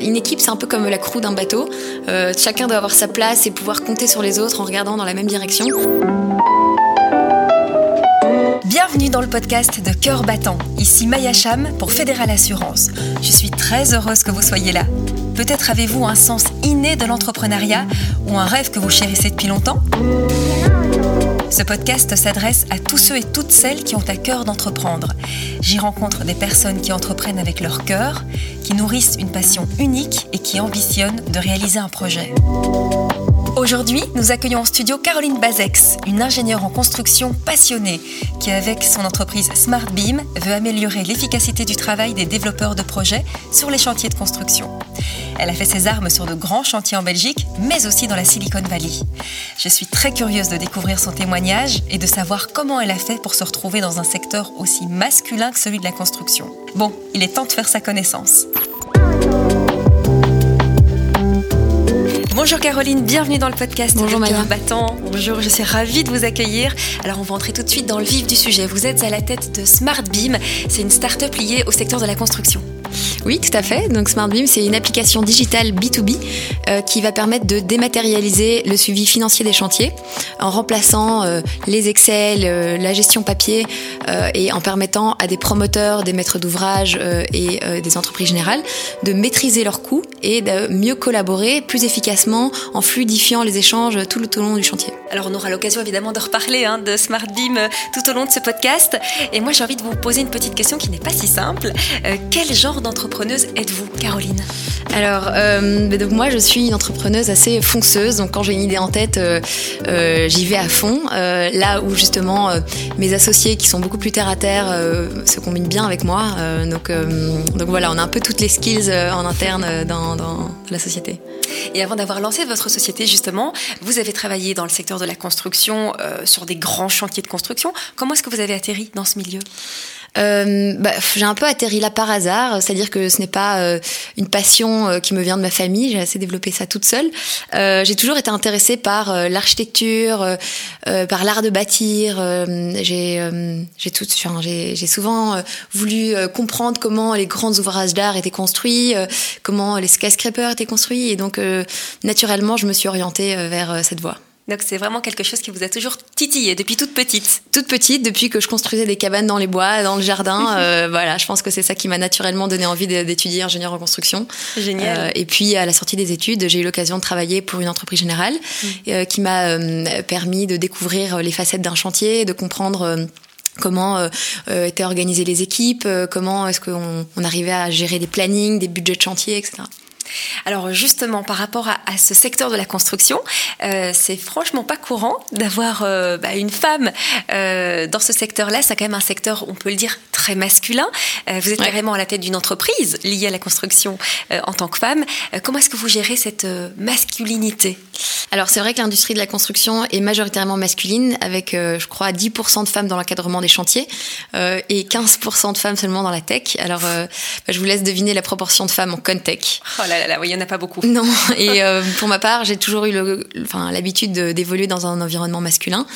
Une équipe, c'est un peu comme la crew d'un bateau. Euh, chacun doit avoir sa place et pouvoir compter sur les autres en regardant dans la même direction. Bienvenue dans le podcast de Cœur Battant. Ici Maya Cham pour Fédéral Assurance. Je suis très heureuse que vous soyez là. Peut-être avez-vous un sens inné de l'entrepreneuriat ou un rêve que vous chérissez depuis longtemps? Ce podcast s'adresse à tous ceux et toutes celles qui ont à cœur d'entreprendre. J'y rencontre des personnes qui entreprennent avec leur cœur, qui nourrissent une passion unique et qui ambitionnent de réaliser un projet. Aujourd'hui, nous accueillons en studio Caroline Bazex, une ingénieure en construction passionnée qui, avec son entreprise SmartBeam, veut améliorer l'efficacité du travail des développeurs de projets sur les chantiers de construction. Elle a fait ses armes sur de grands chantiers en Belgique, mais aussi dans la Silicon Valley. Je suis très curieuse de découvrir son témoignage et de savoir comment elle a fait pour se retrouver dans un secteur aussi masculin que celui de la construction. Bon, il est temps de faire sa connaissance. Bonjour Caroline, bienvenue dans le podcast Bonjour Maya. Battant. Bonjour, je suis ravie de vous accueillir. Alors on va entrer tout de suite dans le vif du sujet. Vous êtes à la tête de SmartBeam, c'est une start-up liée au secteur de la construction. Oui, tout à fait. Donc SmartBeam, c'est une application digitale B2B euh, qui va permettre de dématérialiser le suivi financier des chantiers en remplaçant euh, les Excel, euh, la gestion papier et en permettant à des promoteurs, des maîtres d'ouvrage et des entreprises générales de maîtriser leurs coûts et de mieux collaborer plus efficacement en fluidifiant les échanges tout le long du chantier. Alors on aura l'occasion évidemment de reparler hein, de SmartBeam tout au long de ce podcast. Et moi j'ai envie de vous poser une petite question qui n'est pas si simple. quel genre d'entrepreneuse êtes-vous, Caroline? Alors, euh, donc moi, je suis une entrepreneuse assez fonceuse. Donc, quand j'ai une idée en tête, euh, euh, j'y vais à fond. là où justement mes associés, qui sont beaucoup plus terre à terre, se combinent bien avec moi. donc, donc voilà, on a un peu toutes les skills en interne dans, dans la société. Et avant d'avoir lancé votre société, justement, vous avez travaillé dans le secteur de la construction, sur des grands chantiers de construction. Comment est-ce que vous avez atterri dans ce milieu? Euh, bah, J'ai un peu atterri là par hasard, c'est-à-dire que ce n'est pas euh, une passion euh, qui me vient de ma famille, j'ai assez développé ça toute seule. Euh, j'ai toujours été intéressée par l'architecture, par l'art de bâtir. j'ai j'ai souvent voulu comprendre comment les grands ouvrages d'art étaient construits, comment les skyscrapers étaient construits, et donc naturellement, je me suis orientée vers cette voie. Donc c'est vraiment quelque chose qui vous a toujours titillé depuis toute petite. Toute petite, depuis que je construisais des cabanes dans les bois, dans le jardin. euh, voilà, je pense que c'est ça qui m'a naturellement donné envie d'étudier ingénieur en construction. Génial. Euh, et puis à la sortie des études, j'ai eu l'occasion de travailler pour une entreprise générale mm. euh, qui m'a permis de découvrir les facettes d'un chantier, de comprendre comment euh, étaient organisées les équipes, comment est-ce qu'on on arrivait à gérer des plannings, des budgets de chantier, etc. Alors justement, par rapport à, à ce secteur de la construction, euh, c'est franchement pas courant d'avoir euh, bah, une femme euh, dans ce secteur-là. C'est quand même un secteur, on peut le dire, très masculin. Euh, vous êtes ouais. carrément à la tête d'une entreprise liée à la construction euh, en tant que femme. Euh, comment est-ce que vous gérez cette masculinité? Alors c'est vrai que l'industrie de la construction est majoritairement masculine, avec je crois 10% de femmes dans l'encadrement des chantiers et 15% de femmes seulement dans la tech. Alors bah, je vous laisse deviner la proportion de femmes en contech. Oh là là, là oui, il n'y en a pas beaucoup. Non, et pour ma part, j'ai toujours eu le, enfin, l'habitude d'évoluer dans un environnement masculin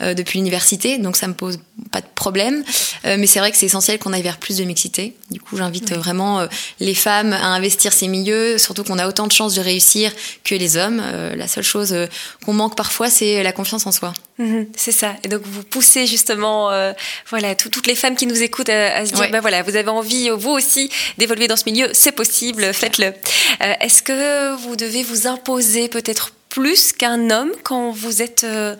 depuis l'université, donc ça me pose pas de problème. mais c'est vrai que c'est essentiel qu'on aille vers plus de mixité. Du coup, j'invite oui. vraiment euh, les femmes à investir ces milieux, surtout qu'on a autant de chances de réussir que les hommes. Euh, la seule chose euh, qu'on manque parfois, c'est la confiance en soi. Mmh, c'est ça. Et donc vous poussez justement, euh, voilà, tout, toutes les femmes qui nous écoutent à, à se dire, ouais. ben voilà, vous avez envie vous aussi d'évoluer dans ce milieu, c'est possible, faites-le. Euh, Est-ce que vous devez vous imposer peut-être plus qu'un homme quand vous êtes euh,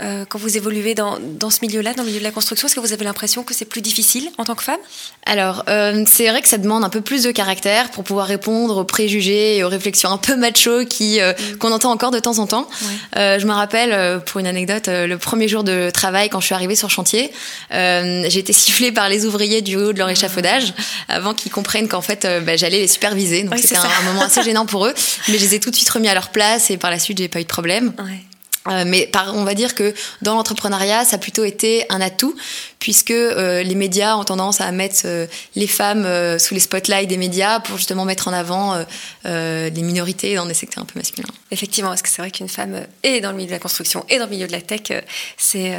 euh, quand vous évoluez dans, dans ce milieu-là, dans le milieu de la construction? Est-ce que vous avez l'impression que c'est plus difficile en tant que femme? Alors, euh, c'est vrai que ça demande un peu plus de caractère pour pouvoir répondre aux préjugés et aux réflexions un peu macho qui mm. qu'on entend encore de temps en temps. Ouais. je me rappelle, pour une anecdote, le premier jour de travail quand je suis arrivée sur chantier, j'ai été sifflée par les ouvriers du haut de leur échafaudage avant qu'ils comprennent qu'en fait, bah, j'allais les superviser. Donc ouais, c'était un, un moment assez gênant pour eux, mais je les ai tout de suite remis à leur place et par la suite j'ai pas eu de problème. Ouais. Euh, mais par, on va dire que dans l'entrepreneuriat, ça a plutôt été un atout, puisque les médias ont tendance à mettre les femmes sous les spotlights des médias pour justement mettre en avant des minorités dans des secteurs un peu masculins. Effectivement, parce que c'est vrai qu'une femme est dans le milieu de la construction et dans le milieu de la tech, c'est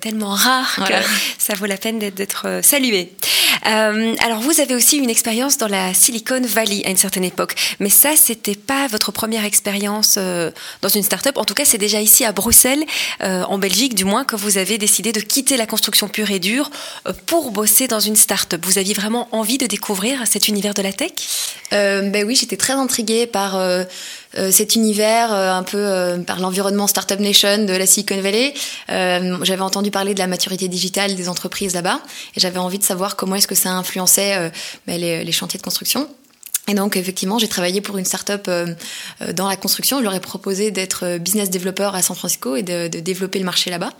tellement rare que ça vaut la peine d'être salué. alors vous avez aussi une expérience dans la Silicon Valley à une certaine époque, mais ça c'était pas votre première expérience dans une start-up. En tout cas, c'est déjà ici à Bruxelles, euh, en Belgique du moins, que vous avez décidé de quitter la construction pure et dure euh, pour bosser dans une start-up. Vous aviez vraiment envie de découvrir cet univers de la tech? Euh, Ben oui, j'étais très intriguée par cet univers, un peu par l'environnement Startup Nation de la Silicon Valley. j'avais entendu parler de la maturité digitale des entreprises là-bas et j'avais envie de savoir comment est-ce que ça influençait ben, les chantiers de construction. Et donc effectivement, j'ai travaillé pour une start-up euh, euh, dans la construction. Je leur ai proposé d'être euh, business developer à San Francisco et de, développer le marché là-bas.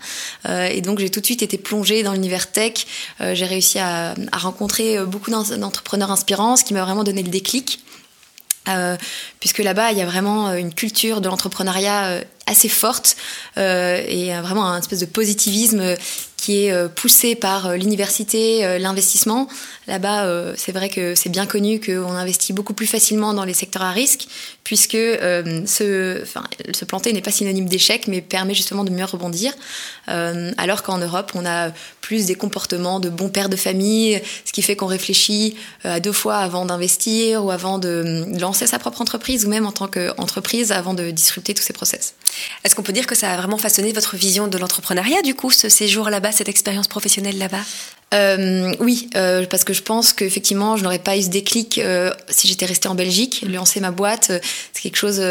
et donc j'ai tout de suite été plongée dans l'univers tech. j'ai réussi à, rencontrer beaucoup d'entrepreneurs inspirants, ce qui m'a vraiment donné le déclic. Puisque là-bas, il y a vraiment une culture de l'entrepreneuriat assez forte et vraiment un espèce de positivisme qui est poussé par l'université, l'investissement. Là-bas, euh, c'est vrai que c'est bien connu qu'on investit beaucoup plus facilement dans les secteurs à risque, puisque euh, se, enfin, planter n'est pas synonyme d'échec, mais permet justement de mieux rebondir. Euh, alors qu'en Europe, on a plus des comportements de bons pères de famille, ce qui fait qu'on réfléchit à deux fois avant d'investir ou avant de lancer sa propre entreprise, ou même en tant qu'entreprise avant de disrupter tous ces process. Est-ce qu'on peut dire que ça a vraiment façonné votre vision de l'entrepreneuriat, du coup, ce séjour là-bas, cette expérience professionnelle là-bas? Euh, oui, euh, parce que je pense qu'effectivement, je n'aurais pas eu ce déclic euh, si j'étais restée en Belgique. Lancer ma boîte, c'est quelque chose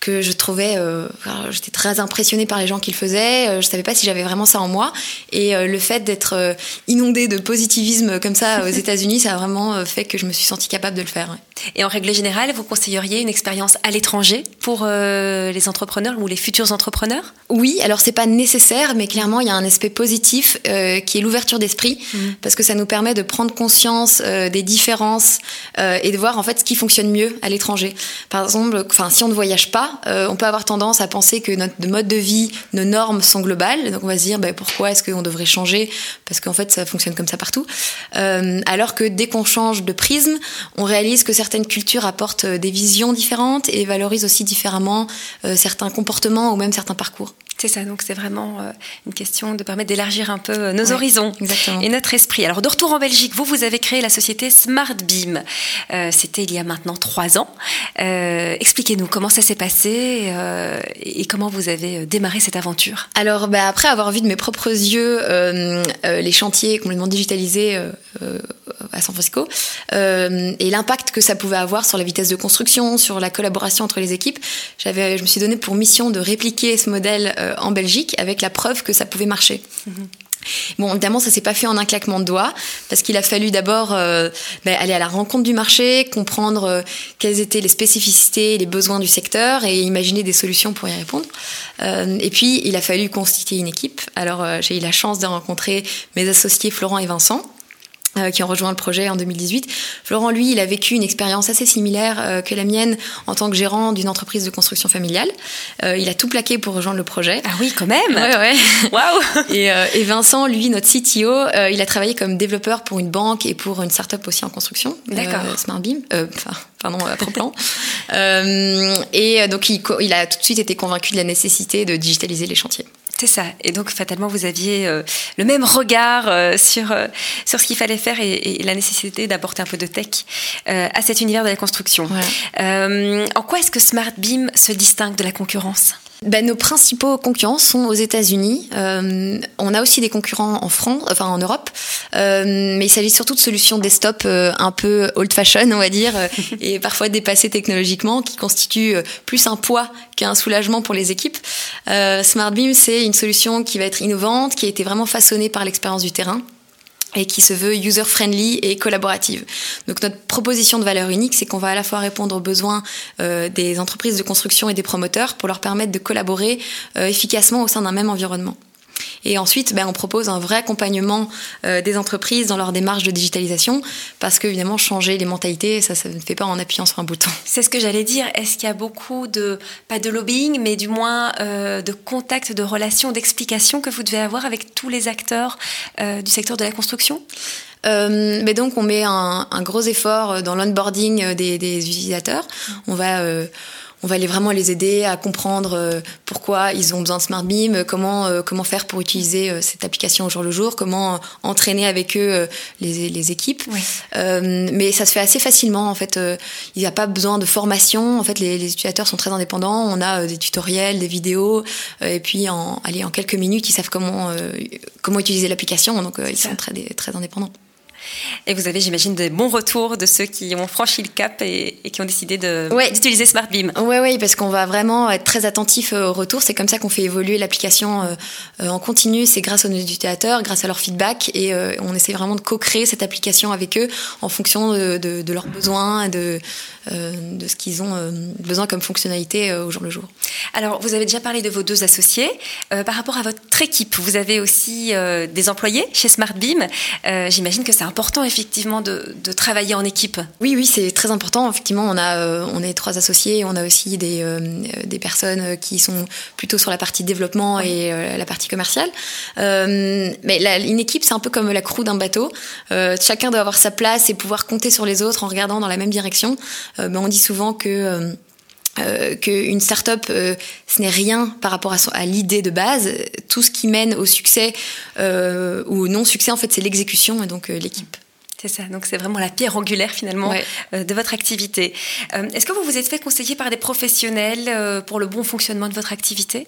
que je trouvais, euh, j'étais très impressionnée par les gens qui le faisaient. Euh, je savais pas si j'avais vraiment ça en moi. Et euh, le fait d'être euh, inondée de positivisme comme ça aux États-Unis, ça a vraiment fait que je me suis sentie capable de le faire. Et en règle générale, vous conseilleriez une expérience à l'étranger pour les entrepreneurs ou les futurs entrepreneurs? Oui, alors c'est pas nécessaire, mais clairement il y a un aspect positif qui est l'ouverture d'esprit, mmh. parce que ça nous permet de prendre conscience des différences et de voir en fait ce qui fonctionne mieux à l'étranger. Par exemple, enfin si on ne voyage pas euh, on peut avoir tendance à penser que notre mode de vie, nos normes sont globales. Donc on va se dire, bah, pourquoi est-ce qu'on devrait changer? Parce qu'en fait, ça fonctionne comme ça partout. Euh, alors que dès qu'on change de prisme, on réalise que certaines cultures apportent euh, des visions différentes et valorisent aussi différemment certains comportements ou même certains parcours. C'est ça, donc c'est vraiment euh, une question de permettre d'élargir un peu euh, nos horizons et notre esprit. Alors de retour en Belgique, vous, vous avez créé la société SmartBeam. Euh, C'était il y a maintenant trois ans. Euh, Expliquez-nous comment ça s'est passé euh, et comment vous avez démarré cette aventure. Alors bah, après avoir vu de mes propres yeux les chantiers complètement digitalisés à San Francisco et l'impact que ça pouvait avoir sur la vitesse de construction, sur la collaboration entre les équipes, je me suis donné pour mission de répliquer ce modèle en Belgique avec la preuve que ça pouvait marcher. Bon, évidemment, ça s'est pas fait en un claquement de doigts, parce qu'il a fallu d'abord euh, ben, aller à la rencontre du marché, comprendre euh, quelles étaient les spécificités, les besoins du secteur, et imaginer des solutions pour y répondre. et puis, il a fallu constituer une équipe. Alors, j'ai eu la chance de rencontrer mes associés Florent et Vincent, euh, qui ont rejoint le projet en 2018. Florent, lui, il a vécu une expérience assez similaire euh, que la mienne en tant que gérant d'une entreprise de construction familiale. Euh, il a tout plaqué pour rejoindre le projet. Ah oui, quand même Ouais, ouais. Waouh et, et, Vincent, lui, notre CTO, il a travaillé comme développeur pour une banque et pour une start-up aussi en construction. D'accord. SmartBeam. Enfin, pardon, à Proplan. et donc, il, il a tout de suite été convaincu de la nécessité de digitaliser les chantiers. C'est ça. Et donc, fatalement, vous aviez euh, le même regard euh, sur, euh, sur ce qu'il fallait faire et, la nécessité d'apporter un peu de tech à cet univers de la construction. en quoi est-ce que SmartBeam se distingue de la concurrence? Ben, Nos principaux concurrents sont aux États-Unis. Euh, on a aussi des concurrents en France, enfin en Europe, euh, mais il s'agit surtout de solutions desktop euh, un peu old-fashion, on va dire, euh, et parfois dépassées technologiquement, qui constituent euh, plus un poids qu'un soulagement pour les équipes. SmartBeam, c'est une solution qui va être innovante, qui a été vraiment façonnée par l'expérience du terrain et qui se veut user-friendly et collaborative. Donc notre proposition de valeur unique, c'est qu'on va à la fois répondre aux besoins euh, des entreprises de construction et des promoteurs pour leur permettre de collaborer euh, efficacement au sein d'un même environnement. Et ensuite, ben, on propose un vrai accompagnement euh, des entreprises dans leur démarche de digitalisation, parce qu'évidemment, changer les mentalités, ça, ça ne fait pas en appuyant sur un bouton. C'est ce que j'allais dire. Est-ce qu'il y a beaucoup de, pas de lobbying, mais du moins euh, de contacts, de relations, d'explications que vous devez avoir avec tous les acteurs euh, du secteur de la construction? Euh, mais donc on met un, un gros effort dans l'onboarding des, des utilisateurs. On va euh, on va aller vraiment les aider à comprendre euh, pourquoi ils ont besoin de Smart Beam, comment euh, comment faire pour utiliser euh, cette application au jour le jour, comment entraîner avec eux les, les équipes. Oui. mais ça se fait assez facilement en fait. il n'y a pas besoin de formation. En fait, les, les, utilisateurs sont très indépendants. On a des tutoriels, des vidéos, et puis en allez, en quelques minutes, ils savent comment comment utiliser l'application. Donc ils sont très très indépendants. Et vous avez, j'imagine, des bons retours de ceux qui ont franchi le cap et, qui ont décidé d'utiliser SmartBeam. Oui, oui, parce qu'on va vraiment être très attentif euh, aux retours. C'est comme ça qu'on fait évoluer l'application euh, euh, en continu. C'est grâce aux utilisateurs, grâce à leur feedback. Et on essaie vraiment de co-créer cette application avec eux en fonction de, leurs besoins de, de ce qu'ils ont besoin comme fonctionnalité au jour le jour. Alors, vous avez déjà parlé de vos deux associés. par rapport à votre équipe, vous avez aussi des employés chez SmartBeam. J'imagine que c'est un important effectivement de, travailler en équipe. Oui, oui, c'est très important. Effectivement, on a, euh, on est trois associés, on a aussi des, euh, des personnes qui sont plutôt sur la partie développement et euh, la partie commerciale. mais une équipe, c'est un peu comme la crew d'un bateau. chacun doit avoir sa place et pouvoir compter sur les autres en regardant dans la même direction. mais on dit souvent que euh, qu'une start-up, euh, ce n'est rien par rapport à, à l'idée de base. Tout ce qui mène au succès euh, ou au non-succès, en fait, c'est l'exécution et donc l'équipe. C'est ça, donc c'est vraiment la pierre angulaire finalement de votre activité. Est-ce que vous vous êtes fait conseiller par des professionnels pour le bon fonctionnement de votre activité?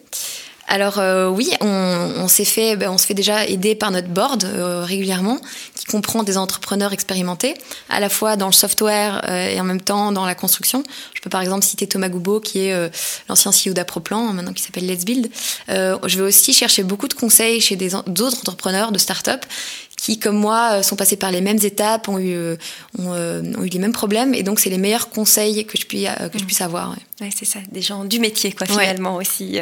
Alors euh, oui, on, s'est fait, ben, on se fait déjà aider par notre board euh, régulièrement, qui comprend des entrepreneurs expérimentés, à la fois dans le software euh, et en même temps dans la construction. Je peux par exemple citer Thomas Goubeau, qui est l'ancien CEO d'Aproplan, maintenant qui s'appelle Let's Build. je vais aussi chercher beaucoup de conseils chez d'autres entrepreneurs de start-up qui, comme moi, sont passés par les mêmes étapes, ont eu, ont, eu les mêmes problèmes, et donc c'est les meilleurs conseils que je puisse, que je puisse avoir. Ouais, c'est ça, des gens du métier, quoi, finalement aussi.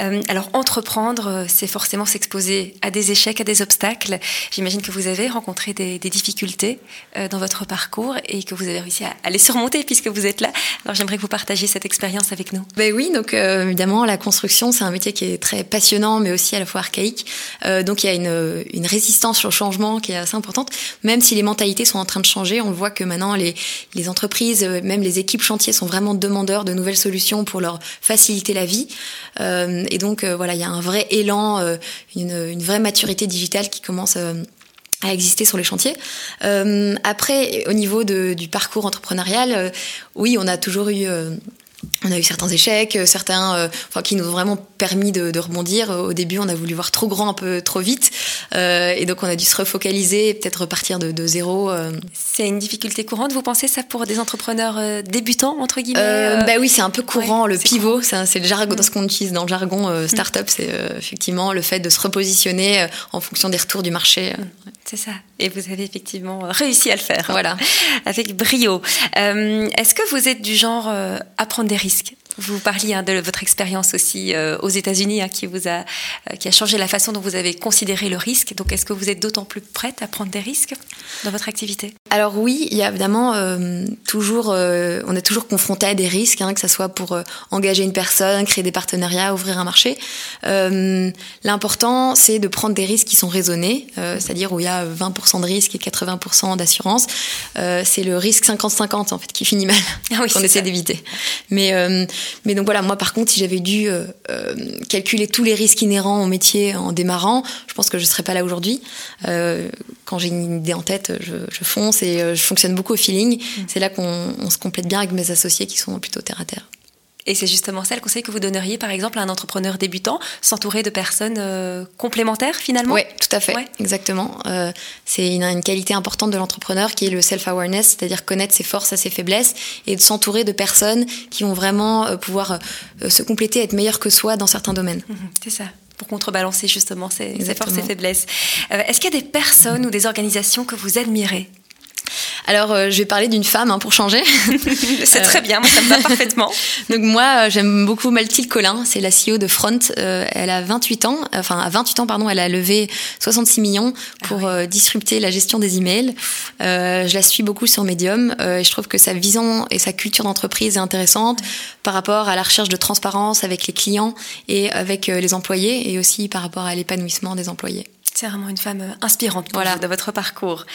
Euh, alors, entreprendre, euh, c'est forcément s'exposer à des échecs, à des obstacles. J'imagine que vous avez rencontré des, des difficultés euh, dans votre parcours et que vous avez réussi à, les surmonter puisque vous êtes là. Alors, j'aimerais que vous partagiez cette expérience avec nous. Ben oui, donc évidemment, la construction, c'est un métier qui est très passionnant, mais aussi à la fois archaïque. donc, il y a une, une résistance au qui est assez importante, même si les mentalités sont en train de changer. On voit que maintenant, les, entreprises, même les équipes chantiers sont vraiment demandeurs de nouvelles solutions pour leur faciliter la vie. Euh, et donc euh, voilà, il y a un vrai élan, euh, une, vraie maturité digitale qui commence à exister sur les chantiers. après, au niveau du parcours entrepreneurial, oui, on a toujours eu on a eu certains échecs, euh, certains, euh, enfin, qui nous ont vraiment permis de, rebondir. Au début, on a voulu voir trop grand, un peu trop vite, euh, et donc on a dû se refocaliser, et peut-être repartir de, zéro. C'est une difficulté courante. Vous pensez ça pour des entrepreneurs débutants entre guillemets Bah oui, c'est un peu courant. le pivot, c'est le jargon, mm. ce qu'on utilise dans le jargon mm. startup, c'est effectivement le fait de se repositionner en fonction des retours du marché. Mm. C'est ça. Et vous avez effectivement réussi à le faire. Voilà, avec brio. Est-ce que vous êtes du genre à prendre des risques. Vous parliez hein, de votre expérience aussi euh, aux États-Unis, hein, qui vous a, euh, qui a changé la façon dont vous avez considéré le risque. Donc, est-ce que vous êtes d'autant plus prête à prendre des risques dans votre activité? Alors oui, il y a évidemment euh, toujours, on est toujours confronté à des risques, hein, que ce soit pour engager une personne, créer des partenariats, ouvrir un marché. L'important, c'est de prendre des risques qui sont raisonnés, c'est-à-dire où il y a 20% de risque et 80% d'assurance. c'est le risque 50-50 en fait qui finit mal, ah qu'on essaie d'éviter. Mais mais donc voilà, moi par contre, si j'avais dû euh, euh, calculer tous les risques inhérents au métier en démarrant, je pense que je ne serais pas là aujourd'hui. Euh, quand j'ai une idée en tête, je, je fonce et je fonctionne beaucoup au feeling. Mm. C'est là qu'on se complète bien avec mes associés qui sont plutôt terre à terre. Et c'est justement ça le conseil que vous donneriez, par exemple, à un entrepreneur débutant, s'entourer de personnes euh, complémentaires finalement Oui, tout à fait, exactement. Euh, c'est une, une, qualité importante de l'entrepreneur qui est le self-awareness, c'est-à-dire connaître ses forces et ses faiblesses et de s'entourer de personnes qui vont vraiment euh, pouvoir se compléter, être meilleures que soi dans certains domaines. Mhm, c'est ça pour contrebalancer justement ses, ses forces et faiblesses. Est-ce qu'il y a des personnes ou des organisations que vous admirez? Alors, je vais parler d'une femme hein, pour changer. C'est très bien, moi, ça me va parfaitement. Donc moi, j'aime beaucoup Mathilde Collin, c'est la CEO de Front. elle a 28 ans, enfin à 28 ans pardon, elle a levé 66 millions pour ah disrupter la gestion des emails. je la suis beaucoup sur Medium et je trouve que sa vision et sa culture d'entreprise est intéressante par rapport à la recherche de transparence avec les clients et avec les employés et aussi par rapport à l'épanouissement des employés. C'est vraiment une femme inspirante voilà. de votre parcours.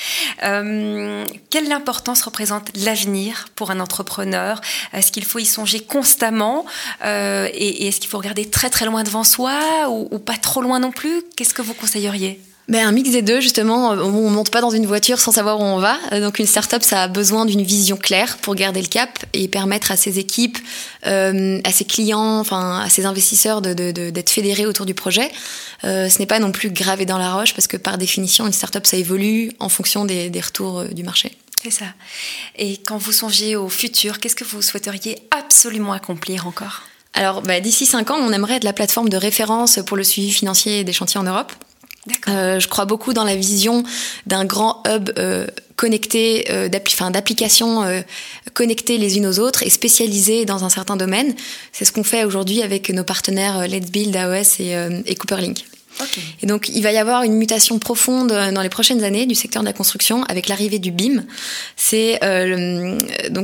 Euh, quelle importance représente l'avenir pour un entrepreneur? Est-ce qu'il faut y songer constamment euh, et, est-ce qu'il faut regarder très très loin devant soi ou pas trop loin non plus? Qu'est-ce que vous conseilleriez? Ben, un mix des deux, justement. On monte pas dans une voiture sans savoir où on va. Donc, une start-up, ça a besoin d'une vision claire pour garder le cap et permettre à ses équipes, euh, à ses clients, enfin, à ses investisseurs d'être de, fédérés autour du projet. Euh, ce n'est pas non plus gravé dans la roche parce que, par définition, une start-up, ça évolue en fonction des, retours du marché. C'est ça. Et quand vous songez au futur, qu'est-ce que vous souhaiteriez absolument accomplir encore? Alors, bah, d'ici cinq ans, on aimerait être la plateforme de référence pour le suivi financier des chantiers en Europe. Euh, je crois beaucoup dans la vision d'un grand hub euh, connecté, euh, d'applications euh, connectées les unes aux autres et spécialisées dans un certain domaine. C'est ce qu'on fait aujourd'hui avec nos partenaires Let's Build, AOS et, et Cooperlink. Et donc, il va y avoir une mutation profonde dans les prochaines années du secteur de la construction avec l'arrivée du BIM. C'est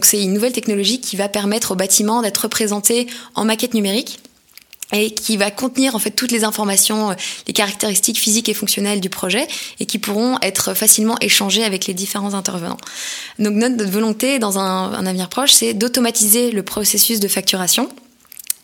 c'est une nouvelle technologie qui va permettre aux bâtiments d'être représentés en maquette numérique et qui va contenir en fait toutes les informations, euh, les caractéristiques physiques et fonctionnelles du projet et qui pourront être facilement échangées avec les différents intervenants. Donc notre volonté dans un avenir proche, c'est d'automatiser le processus de facturation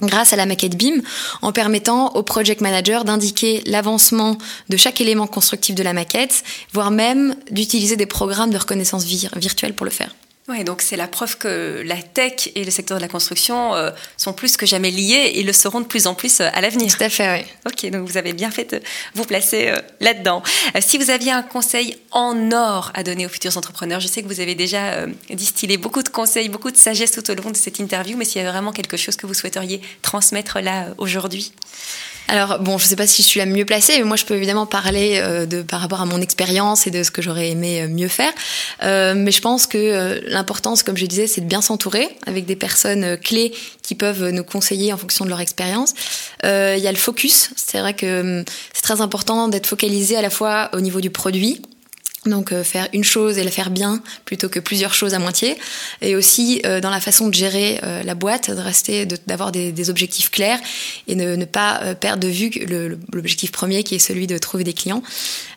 grâce à la maquette BIM en permettant au project manager d'indiquer l'avancement de chaque élément constructif de la maquette, voire même d'utiliser des programmes de reconnaissance virtuelle pour le faire. Oui, donc c'est la preuve que la tech et le secteur de la construction euh, sont plus que jamais liés et le seront de plus en plus euh, à l'avenir. Tout à fait, oui. Ok, donc vous avez bien fait de vous placer euh, là-dedans. si vous aviez un conseil en or à donner aux futurs entrepreneurs, je sais que vous avez déjà distillé beaucoup de conseils, beaucoup de sagesse tout au long de cette interview, mais s'il y a vraiment quelque chose que vous souhaiteriez transmettre là aujourd'hui? Alors bon, je sais pas si je suis la mieux placée, mais moi je peux évidemment parler euh, de par rapport à mon expérience et de ce que j'aurais aimé euh, mieux faire. Euh, mais je pense que l'importance, comme je disais, c'est de bien s'entourer avec des personnes clés qui peuvent nous conseiller en fonction de leur expérience. Il y a le focus. C'est vrai que hum, c'est très important d'être focalisé à la fois au niveau du produit, donc euh, faire une chose et la faire bien plutôt que plusieurs choses à moitié. Et aussi euh, dans la façon de gérer euh, la boîte, de rester, d'avoir des, objectifs clairs et ne, ne pas perdre de vue l'objectif premier qui est celui de trouver des clients.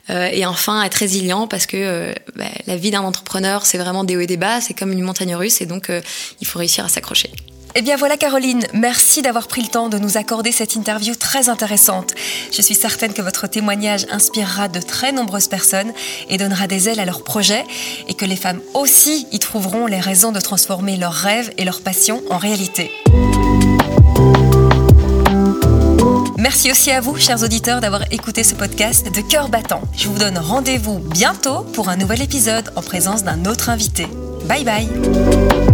et enfin être résilient parce que bah, la vie d'un entrepreneur c'est vraiment des hauts et des bas, c'est comme une montagne russe et donc il faut réussir à s'accrocher. Eh bien voilà Caroline, merci d'avoir pris le temps de nous accorder cette interview très intéressante. Je suis certaine que votre témoignage inspirera de très nombreuses personnes et donnera des ailes à leurs projets et que les femmes aussi y trouveront les raisons de transformer leurs rêves et leurs passions en réalité. Merci aussi à vous, chers auditeurs, d'avoir écouté ce podcast de cœur battant. Je vous donne rendez-vous bientôt pour un nouvel épisode en présence d'un autre invité. Bye bye